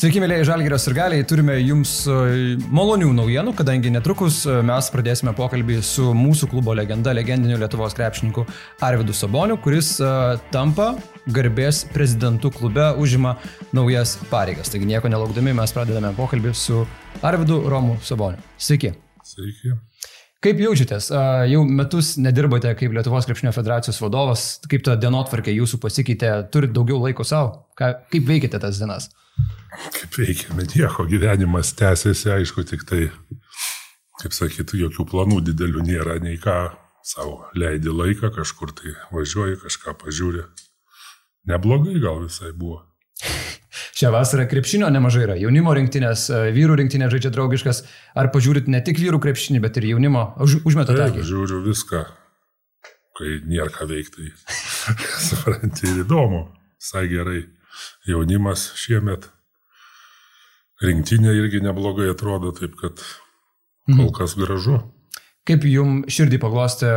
Sveiki, mėlyje Žalgėrio ir galiai, turime jums e, malonių naujienų, kadangi netrukus e, mes pradėsime pokalbį su mūsų klubo legenda, legendiniu Lietuvos krepšininku Arvidu Saboniu, kuris uh, tampa garbės prezidentų klube, užima naujas pareigas. Taigi nieko nelaukdami mes pradedame pokalbį su Arvidu Romu Saboniu. Sveiki. Sveiki. Kaip jaučiatės? Jau metus nedirbote kaip Lietuvos krepšinio federacijos vadovas, kaip ta dienotvarkė jūsų pasikeitė, turite daugiau laiko savo? Kaip veikite tas dienas? Kaip veikiame, nieko, gyvenimas tęsiasi, aišku, tik tai, kaip sakytų, jokių planų didelių nėra, nei ką savo leidi laiką, kažkur tai važiuoji, kažką pažiūri. Neblogai gal visai buvo. Šią vasarą krepšinio nemažai yra. Jaunimo rinktinės, e, vyrų rinktinė žaidžia draugiškas. Ar pažiūrit ne tik vyrų krepšinį, bet ir jaunimo? Už, užmetat akį? Žiūriu viską, kai nėra ką veikti. Supranti, ir įdomu. Visai gerai. Jaunimas šiemet. Rinktinė irgi neblogai atrodo, taip kad kol mhm. kas gražu. Kaip jums širdį paglostė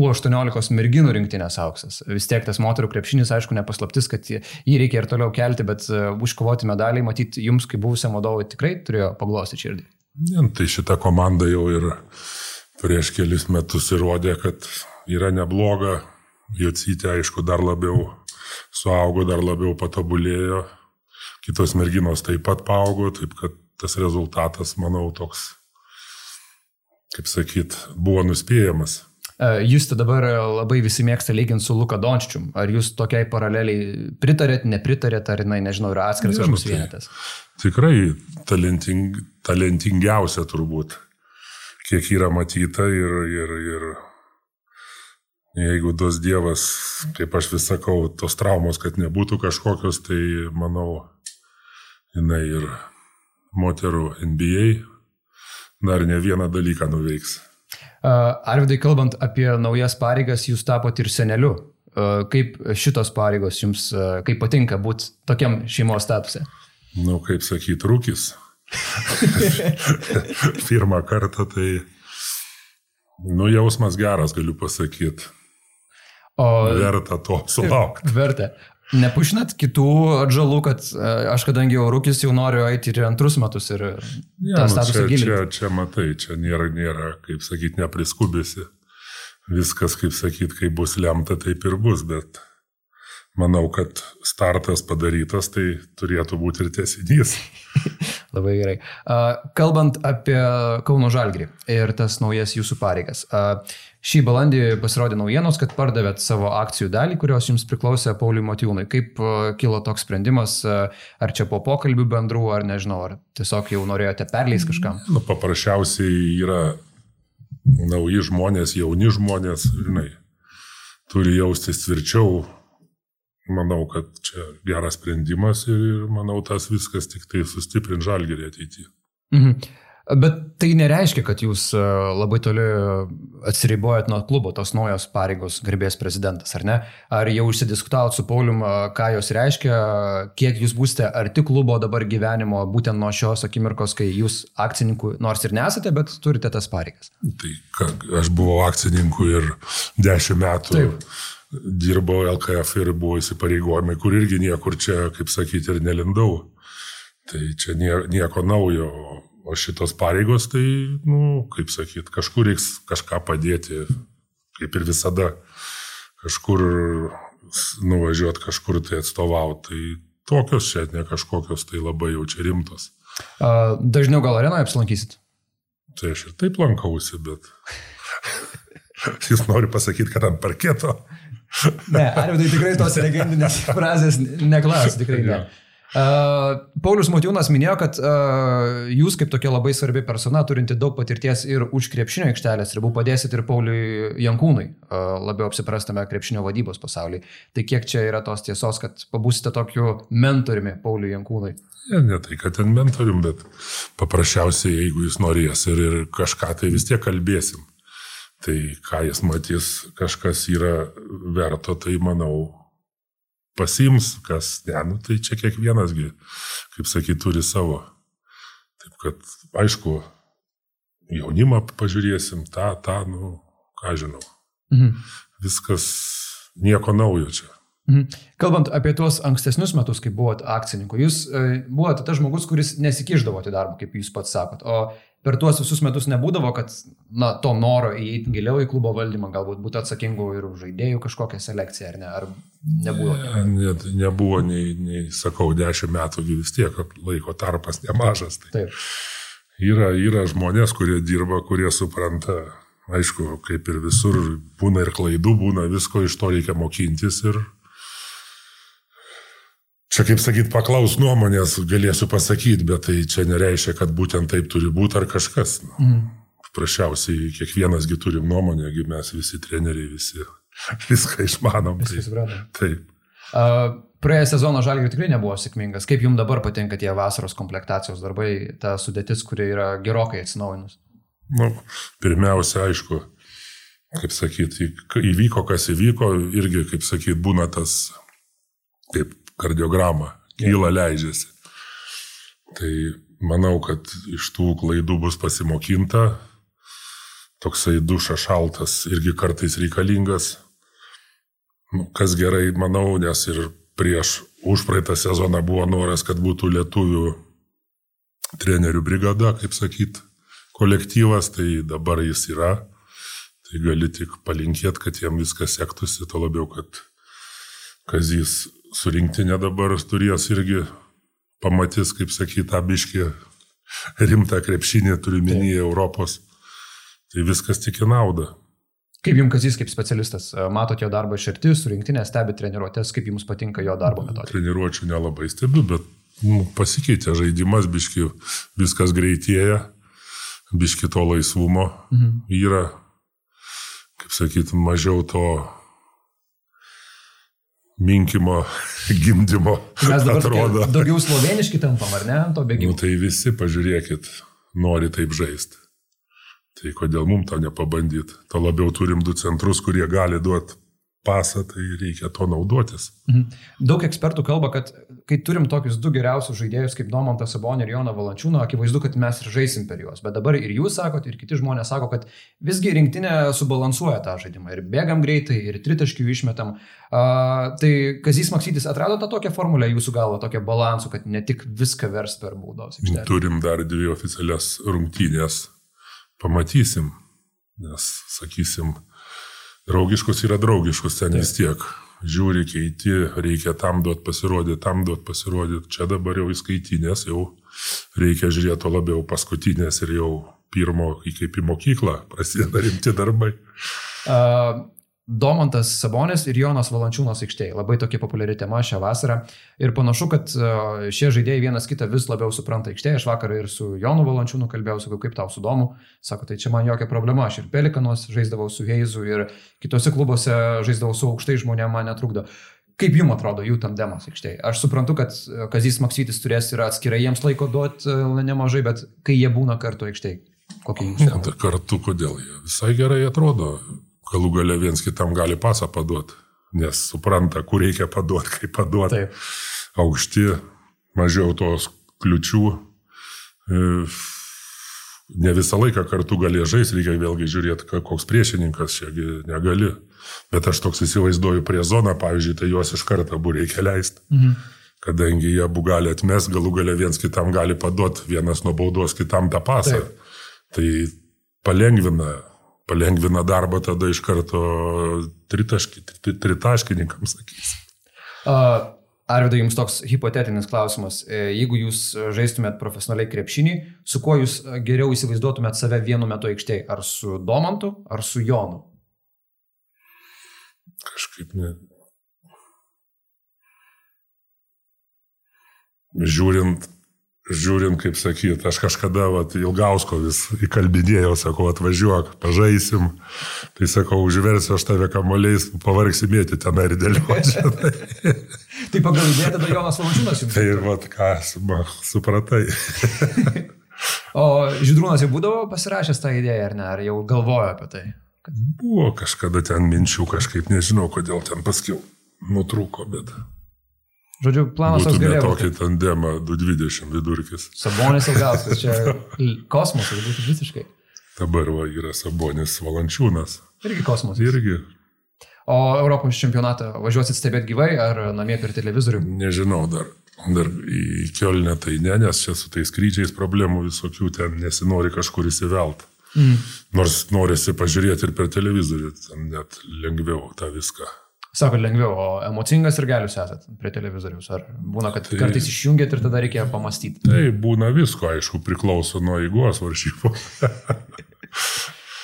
U18 merginų rinktinės auksas? Vis tiek tas moterų krepšinis, aišku, nepaslaptis, kad jį reikia ir toliau kelti, bet e, užkovoti medaliai, matyti, jums kaip buvusiam vadovui tikrai turėjo paglosti širdį. Ja, tai šita komanda jau ir prieš kelis metus įrodė, kad yra nebloga. Jocytė, aišku, dar labiau suaugo, dar labiau patobulėjo. Kitos merginos taip pat paaugo, taip kad tas rezultatas, manau, toks kaip sakyt, buvo nuspėjamas. E, jūs dabar labai visi mėgsta lyginti su Luka Dončičium. Ar jūs tokiai paraleliai pritarėt, nepritarėt, ar, na, nežinau, yra atskiras kažkoks tai vienetas? Tikrai talenting, talentingiausia turbūt, kiek yra matyta ir, ir, ir jeigu duos Dievas, kaip aš vis sakau, tos traumos, kad nebūtų kažkokios, tai manau, jinai ir moterų NBA dar ne vieną dalyką nuveiks. Arvidai, kalbant apie naujas pareigas, jūs tapote ir seneliu. Kaip šitos pareigos jums, kaip patinka būti tokiam šeimos statuse? Nu, kaip sakyti, rūkis. Pirmą kartą tai, nu, jausmas geras, galiu pasakyti. O verta to sulaukti. Verta. Nepušinat kitų atžalų, kad e, aš kadangi jau rūkis jau noriu eiti ir antrus metus ir ja, tą nu, statusą čia, gilinti. Čia, čia matai, čia nėra, nėra kaip sakyti, nepriskubėsi. Viskas, kaip sakyti, kai bus lemta, taip ir bus, bet manau, kad startas padarytas, tai turėtų būti ir tiesinys. Labai gerai. Kalbant apie Kauno Žalgrį ir tas naujas jūsų pareigas. Šį balandį pasirodė naujienos, kad pardavėt savo akcijų dalį, kurios jums priklausė Pauliui Matijūnui. Kaip kilo toks sprendimas, ar čia po pokalbių bendrų, ar nežinau, ar tiesiog jau norėjote perleisti kažkam? Nu, paprasčiausiai yra nauji žmonės, jauni žmonės, žinai, turi jaustis tvirčiau. Manau, kad čia geras sprendimas ir manau, tas viskas tik tai sustiprint žalgerį ateityje. Mhm. Bet tai nereiškia, kad jūs e, labai toli atsiribojat nuo klubo, tos naujos pareigos garbės prezidentas, ar ne? Ar jau užsidiskutavot su Paulium, e, ką jos reiškia, kiek jūs būsite arti klubo dabar gyvenimo, būtent nuo šios akimirkos, kai jūs akcininkų nors ir nesate, bet turite tas pareigas? Tai ką, aš buvau akcininku ir dešimt metų. Taip dirbau LKF ir buvo įsipareigojimai, kur irgi niekur čia, kaip sakyti, ir nelindau. Tai čia nieko naujo. O šitos pareigos, tai, nu, kaip sakyt, kažkur reiks kažką padėti, kaip ir visada, kažkur nuvažiuoti, kažkur tai atstovauti. Tai tokios čia ne kažkokios, tai labai jau čia rimtos. Dažniau gal arenoje apsilankysit? Tai aš ir taip lankausi, bet jūs nori pasakyti, kad ant parketo. ne, Arvidai tikrai tos legendinės frazės neklausia, tikrai ne. Ja. Paulius Motijūnas minėjo, kad uh, jūs kaip tokia labai svarbi persona, turinti daug patirties ir už krepšinio aikštelės ribų, padėsit ir Pauliui Jankūnui uh, labiau apsiprastame krepšinio vadybos pasaulyje. Tai kiek čia yra tos tiesos, kad pabūsite tokiu mentoriumi Pauliui Jankūnui? Ne, ne tai, kad ten mentorium, bet paprasčiausiai, jeigu jis norės ir, ir kažką, tai vis tiek kalbėsim. Tai ką jis matys, kažkas yra verto, tai manau, pasims, kas ne, nu, tai čia kiekvienasgi, kaip sakyt, turi savo. Taip kad, aišku, jaunimą pažiūrėsim, tą, tą, nu, ką žinau. Mhm. Viskas nieko naujo čia. Mhm. Kalbant apie tuos ankstesnius metus, kai buvote akcininku, jūs e, buvote tas žmogus, kuris nesikiždavote darbą, kaip jūs pats sakot, o per tuos visus metus nebūdavo, kad na, to noro įeiti giliau į klubo valdymą, galbūt būtų atsakingų ir žaidėjų kažkokią selekciją, ar ne? Ar nebuvo? Ne, net nebuvo, nei, nei, sakau, dešimt metų vis tiek laiko tarpas nemažas. Tai Taip. Yra, yra žmonės, kurie dirba, kurie supranta, aišku, kaip ir visur, būna ir klaidų, būna visko, iš to reikia mokintis ir Čia kaip sakyt, paklaus nuomonės galėsiu pasakyti, bet tai čia nereiškia, kad būtent taip turi būti ar kažkas. Mm. Prašiausiai, kiekvienasgi turim nuomonę, mes visi treneriai, visi viską išmanom. Viską suprantam. Taip. Uh, Praėjęs sezono žalgiai tikrai nebuvo sėkmingas. Kaip jums dabar patinka tie vasaros komplektacijos darbai, ta sudėtis, kuri yra gerokai atsinaujinus? Nu, pirmiausia, aišku, kaip sakyti, įvyko, kas įvyko, irgi, kaip sakyti, būna tas, kaip kardiogramą, kyla leidžiasi. Tai manau, kad iš tų klaidų bus pasimokinta, toksai dušas šaltas irgi kartais reikalingas. Nu, kas gerai, manau, nes ir prieš užpraeitą sezoną buvo noras, kad būtų lietuvių trenerių brigada, kaip sakyt, kolektyvas, tai dabar jis yra. Tai gali tik palinkėti, kad jiem viskas sektųsi, to labiau, kad Kazys surinktinė dabar turės irgi pamatys, kaip sakyt, abiški rimtą krepšinį turiu minėję Europos. Tai viskas tik į naudą. Kaip jums Kazys kaip specialistas, matote jo darbą iš arti, surinktinė, stebi treniruotės, kaip jums patinka jo darbo metodika? Treniruočių nelabai stebiu, bet nu, pasikeitė žaidimas, biški viskas greitėja, biški to laisvumo mhm. yra, kaip sakytum, mažiau to minkimo, gimdymo. Mes dabar atrodo. daugiau sloveniški tampam, ar ne, to bėgimo? Nu, tai visi, pažiūrėkit, nori taip žaisti. Tai kodėl mums to nepabandyti? To labiau turim du centrus, kurie gali duoti pasą, tai reikia to naudotis. Mhm. Daug ekspertų kalba, kad kai turim tokius du geriausius žaidėjus kaip Domantas Sabonė ir Joną Valančiūną, akivaizdu, kad mes ir žaisim per juos. Bet dabar ir jūs sakot, ir kiti žmonės sako, kad visgi rinktinė subalansuoja tą žaidimą. Ir bėgam greitai, ir tritaškių išmetam. Uh, tai Kazys Maksytis atrado tą tokią formulę jūsų galvo, tokią balansų, kad ne tik viską vers per baudos. Turim dar dvi oficialias rungtynės. Pamatysim. Nes, sakysim, draugiškus yra draugiškus, ten Taip. vis tiek. Žiūri, keiti, reikia tam duot pasirodyti, tam duot pasirodyti. Čia dabar jau įskaitinės, jau reikia žiūrėti labiau paskutinės ir jau pirmo, kaip į mokyklą, prasideda rimti darbai. Uh, Domantas Sabonis ir Jonas Valančiūnas aikštėje. Labai tokia populiari tema šią vasarą. Ir panašu, kad e, šie žaidėjai vienas kitą vis labiau supranta aikštėje. Aš vakar ir su Jonu Valančiūnu kalbėjau, sakau, kaip tau sudomu. Sako, tai čia man jokia problema. Aš ir Pelikanos žaisdavau su Heizu ir kitose klubuose žaisdavau su aukštai žmonėmis, man netrukdo. Kaip jums atrodo jų tandemas aikštėje? Aš suprantu, kad e, Kazys Maksytis turės ir atskirai jiems laiko duoti e, nemažai, bet kai jie būna kartu aikštėje, kokie jūsų? Ne, tai kartu kodėl jie visai gerai atrodo galų gale viens kitam gali pasą paduoti, nes supranta, kur reikia paduoti, kaip paduoti. Aukšti, mažiau tos kliučių. E, ne visą laiką kartu gali žaisti, reikia vėlgi žiūrėti, koks priešininkas čia negali. Bet aš toks įsivaizduoju prie zoną, pavyzdžiui, tai juos iš karto abu reikia leisti. Mhm. Kadangi jie abu gali atmest, galų gale viens kitam gali paduoti, vienas nuo baudos kitam tą pasą. Taip. Tai palengvina palengvina darbą tada iš karto tritaški, tritaškininkams, sakysim. Arvidai, jums toks hipotetinis klausimas. E, jeigu jūs žaistumėt profesionaliai krepšinį, su kuo jūs geriau įsivaizduotumėt save vienu metu aikštėje? Ar su Domantu, ar su Jonu? Kažkaip ne. Žiūrint žiūrint, kaip sakyt, aš kažkada vat, Ilgausko vis įkalbinėjau, sakau, atvažiuok, pažaisim. Tai sakau, užversiu aš tave kamoliais, pavargsi mėti ten ir dėlioti. tai pagal idėją tada Jonas Valančiūnas jums. Tai vat, ką, supratai. o Žydrūnas jau būdavo pasirašęs tą idėją, ar ne, ar jau galvojo apie tai? Kad... Buvo kažkada ten minčių, kažkaip nežinau, kodėl ten paskiau nutrūko, bet... Žodžiu, planas toks galėjo. Tokį tandemą 220 vidurkis. Sabonis Ilgauskas, čia kosmosas būtų visiškai. Dabar va, yra Sabonis Valančiūnas. Irgi kosmosas. Irgi. O Europos čempionatą važiuosit stebėti gyvai ar namie per televizorių? Nežinau dar. Dar į Kielnę tai ne, nes čia su tais skrydžiais problemų visokių ten nesinori kažkur įsivelt. Mm. Nors norisi pažiūrėti ir per televizorių, ten net lengviau tą viską. Sako, lengviau, o emocingas ir galius esat prie televizoriaus. Ar būna, kad tai, kartais išjungiat ir tada reikia pamastyti? Tai būna visko, aišku, priklauso nuo įgos varžybų.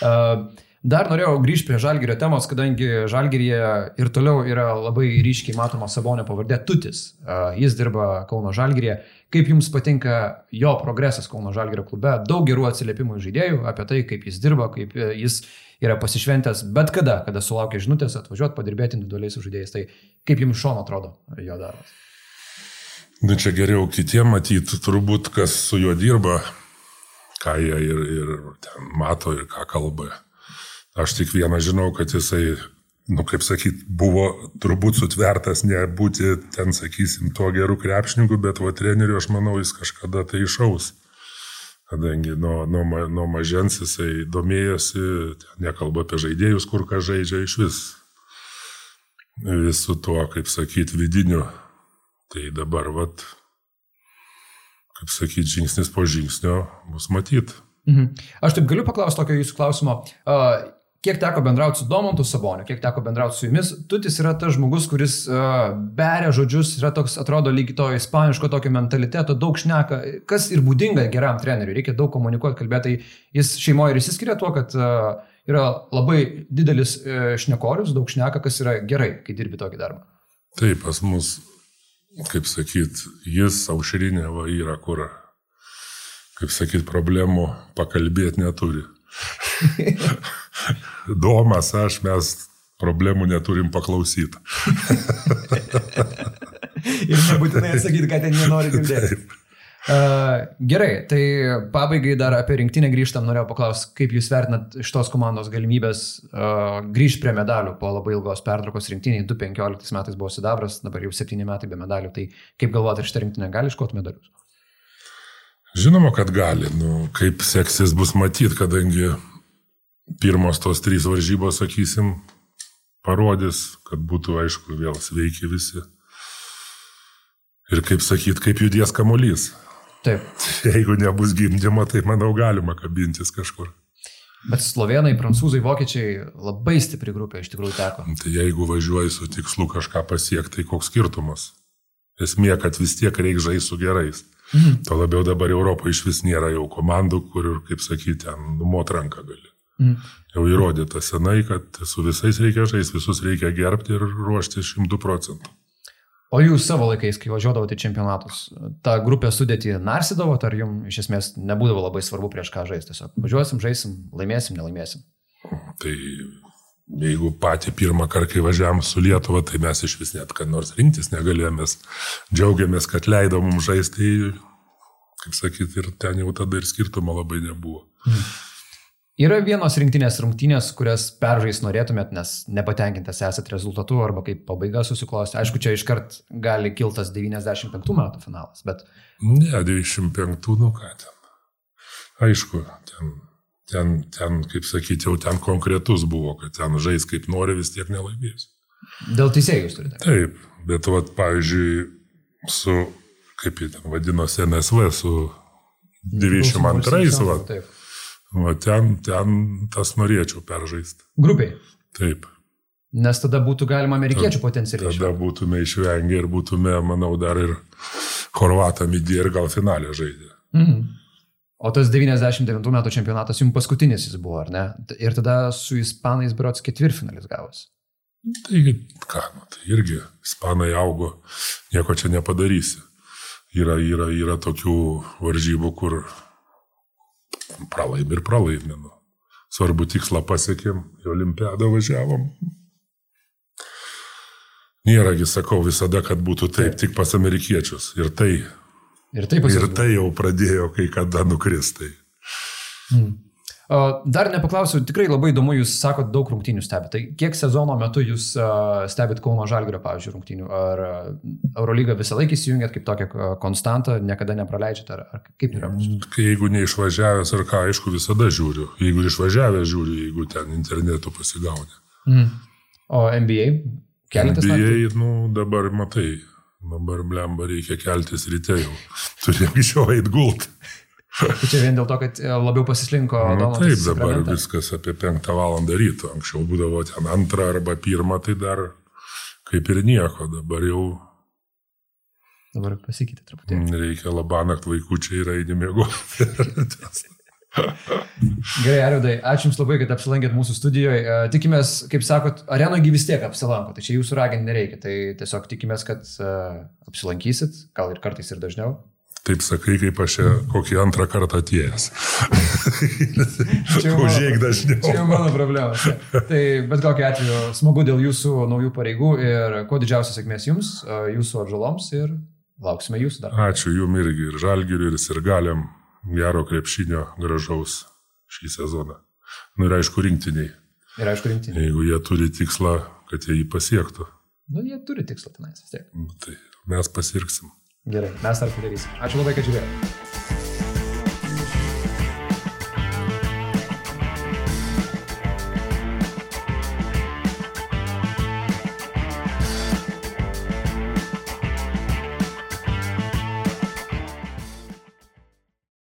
uh, Dar norėjau grįžti prie Žalgirio temos, kadangi Žalgiryje ir toliau yra labai ryškiai matoma Sabonio pavardė Tutis. Jis dirba Kauno Žalgiryje. Kaip jums patinka jo progresas Kauno Žalgirio klube? Daug gerų atsiliepimų žaidėjų apie tai, kaip jis dirba, kaip e, jis yra pasišventęs bet kada, kada sulaukia žinutės atvažiuoti, padirbėti individualiai su žaidėjais. Tai kaip jums šono atrodo jo darbas? Na nu, čia geriau kitiem matyti, turbūt kas su juo dirba, ką jie ir, ir mato ir ką kalba. Aš tik vieną žinau, kad jisai, nu kaip sakyt, buvo turbūt sutvertas nebūti ten, sakysim, tuo geru krepšininku, bet va treneriu aš manau jis kažkada tai išaus. Kadangi nuo, nuo, nuo mažens jisai domėjosi, nekalba apie žaidėjus, kur ką žaidžia iš vis. Visu tuo, kaip sakyt, vidiniu. Tai dabar, vat, kaip sakyt, žingsnis po žingsnio bus matyt. Mhm. Aš taip galiu paklausti tokio jūsų klausimo. Kiek teko bendrauti su Domantu Saboniu, kiek teko bendrauti su jumis, Tutis yra tas žmogus, kuris uh, beria žodžius, yra toks, atrodo, lygi to ispaniško tokio mentaliteto, daug šneka, kas ir būdinga geram treneriui, reikia daug komunikuoti, kalbėti, tai jis šeimoje ir įsiskiria tuo, kad uh, yra labai didelis uh, šnekorius, daug šneka, kas yra gerai, kai dirbi tokį darbą. Taip, pas mus, kaip sakyt, jis aušrinė va yra, kur, kaip sakyt, problemų pakalbėti neturi. Domas, aš mes problemų neturim paklausyti. Ir nebūtinai atsakyti, kad ten nenori girdėti. Uh, gerai, tai pabaigai dar apie rinktinę grįžtam, norėjau paklausti, kaip jūs vertinat šitos komandos galimybės uh, grįžti prie medalių po labai ilgos pertraukos rinktiniai, 2015 metais buvo sidabras, dabar jau 7 metai be medalių, tai kaip galvojate, ar šitą rinktinę gali iškoti medalius? Žinoma, kad gali, nu, kaip seksis bus matyti, kadangi pirmos tos trys varžybos, sakysim, parodys, kad būtų aišku vėl sveiki visi. Ir kaip sakyt, kaip judės kamuolys. Taip. Jeigu nebus gimdymo, tai manau galima kabintis kažkur. Bet slovenai, prancūzai, vokiečiai labai stipri grupė iš tikrųjų teko. Tai jeigu važiuoji su tikslu kažką pasiekti, tai koks skirtumas? Esmė, kad vis tiek reikia žaisti su gerais. Mhm. Tuo labiau dabar Europoje iš vis nėra jau komandų, kur, kaip sakyti, numot ranką gali. Mm. Jau įrodyta senai, kad su visais reikia žaisti, visus reikia gerbti ir ruošti šimtų procentų. O jūs savo laikais, kai važiuodavote į čempionatus, tą grupę sudėti narsidavot, ar jums iš esmės nebūdavo labai svarbu prieš ką žaisti? Tiesiog važiuosim, žaisim, laimėsim, nelaimėsim. Tai jeigu patį pirmą kartą, kai važiavam su Lietuva, tai mes iš vis net kad nors rinktis negalėjome, džiaugiamės, kad leido mums žaisti, tai, kaip sakyti, ir ten jau tada ir skirtumo labai nebuvo. Mm. Yra vienos rinktinės rungtynės, kurias peržais norėtumėt, nes nepatenkintas esat rezultatu arba kaip pabaiga susiklosti. Aišku, čia iškart gali kiltas 95 metų finalas, bet... Ne, 95, nu ką ten. Aišku, ten, ten, ten, kaip sakyti, jau ten konkretus buvo, kad ten žais kaip nori, vis tiek nelaimės. Dėl teisėjų jūs turite? Taip, bet, vat, pavyzdžiui, su, kaip jie ten vadinosi, NSV, su 92, va. O ten, ten tas norėčiau peržaisti. Grupiai. Taip. Nes tada būtų galima amerikiečių potencialiai. Tada išvengti. būtume išvengę ir būtume, manau, dar ir Horvatą midį ir gal finalę žaidę. Mhm. O tas 99 metų čempionatas jums paskutinis jis buvo, ar ne? Ir tada su ispanais berots ketvirtfinalis gavosi. Taigi, ką, nu, tai irgi ispanai augo, nieko čia nepadarysi. Yra, yra, yra tokių varžybų, kur pralaim ir pralaimė. Nu. Svarbu tikslą pasiekėm, į olimpiadą važiavom. Nėragi sakau visada, kad būtų taip, tik pas amerikiečius. Ir tai. Ir tai, ir tai jau pradėjo kai kada nukristai. Hmm. Dar nepaklausiu, tikrai labai įdomu, jūs sakot, daug rungtynių stebite. Tai kiek sezono metu jūs stebit Kauno Žalgirio, pavyzdžiui, rungtynių? Ar Eurolygą visą laiką įsijungiat kaip tokią konstantą, niekada nepraleidžiate, ar, ar kaip yra? Kai jeigu neišvažiavęs, ar ką, aišku, visada žiūriu. Jeigu išvažiavęs žiūriu, jeigu ten internetu pasigaunė. Mm. O NBA? Keletas NBA, naktų? nu, dabar matai, dabar blemba reikia keltis ryte jau. Turi anksčiau eit gult. Tai čia vien dėl to, kad e, labiau pasislinko Domantas taip, dabar viskas apie penktą valandą ryto. Anksčiau būdavo ten antrą arba pirmą, tai dar kaip ir nieko. Dabar jau Dabar pasikeitė truputį. reikia labanakt vaikučiai ir eini miegoti. Gerai, Arvidai, ačiū Jums labai, kad apsilankėt mūsų studijoje. E, Tikimės, kaip sakot, arenogi vis tiek apsilanko, tai čia Jūsų raginti nereikia. Tai tiesiog tikimės, kad uh, apsilankysit, gal ir kartais ir dažniau. Taip sakai, kaip aš čia kokį antrą kartą atėjęs. Užėjk dažniau. Čia jau mano problema. Tai bet kokiu atveju smagu dėl Jūsų naujų pareigų ir kuo didžiausios sėkmės Jums, e, Jūsų atžaloms ir lauksime Jūsų dar. Ačiū jum irgi ir žalgiriui, ir sirgaliam gero krepšinio gražaus šį sezoną. Nu ir aišku, rinktiniai, Ir aišku, rinkti. jeigu jie turi tikslą, kad jie jį pasiektų, Nu, jie turi tikslą tenais vis tiek. nu, tai mes pasirksim. Gerai, mes tą padarysim. Ačiū labai, kad žiūrėjote.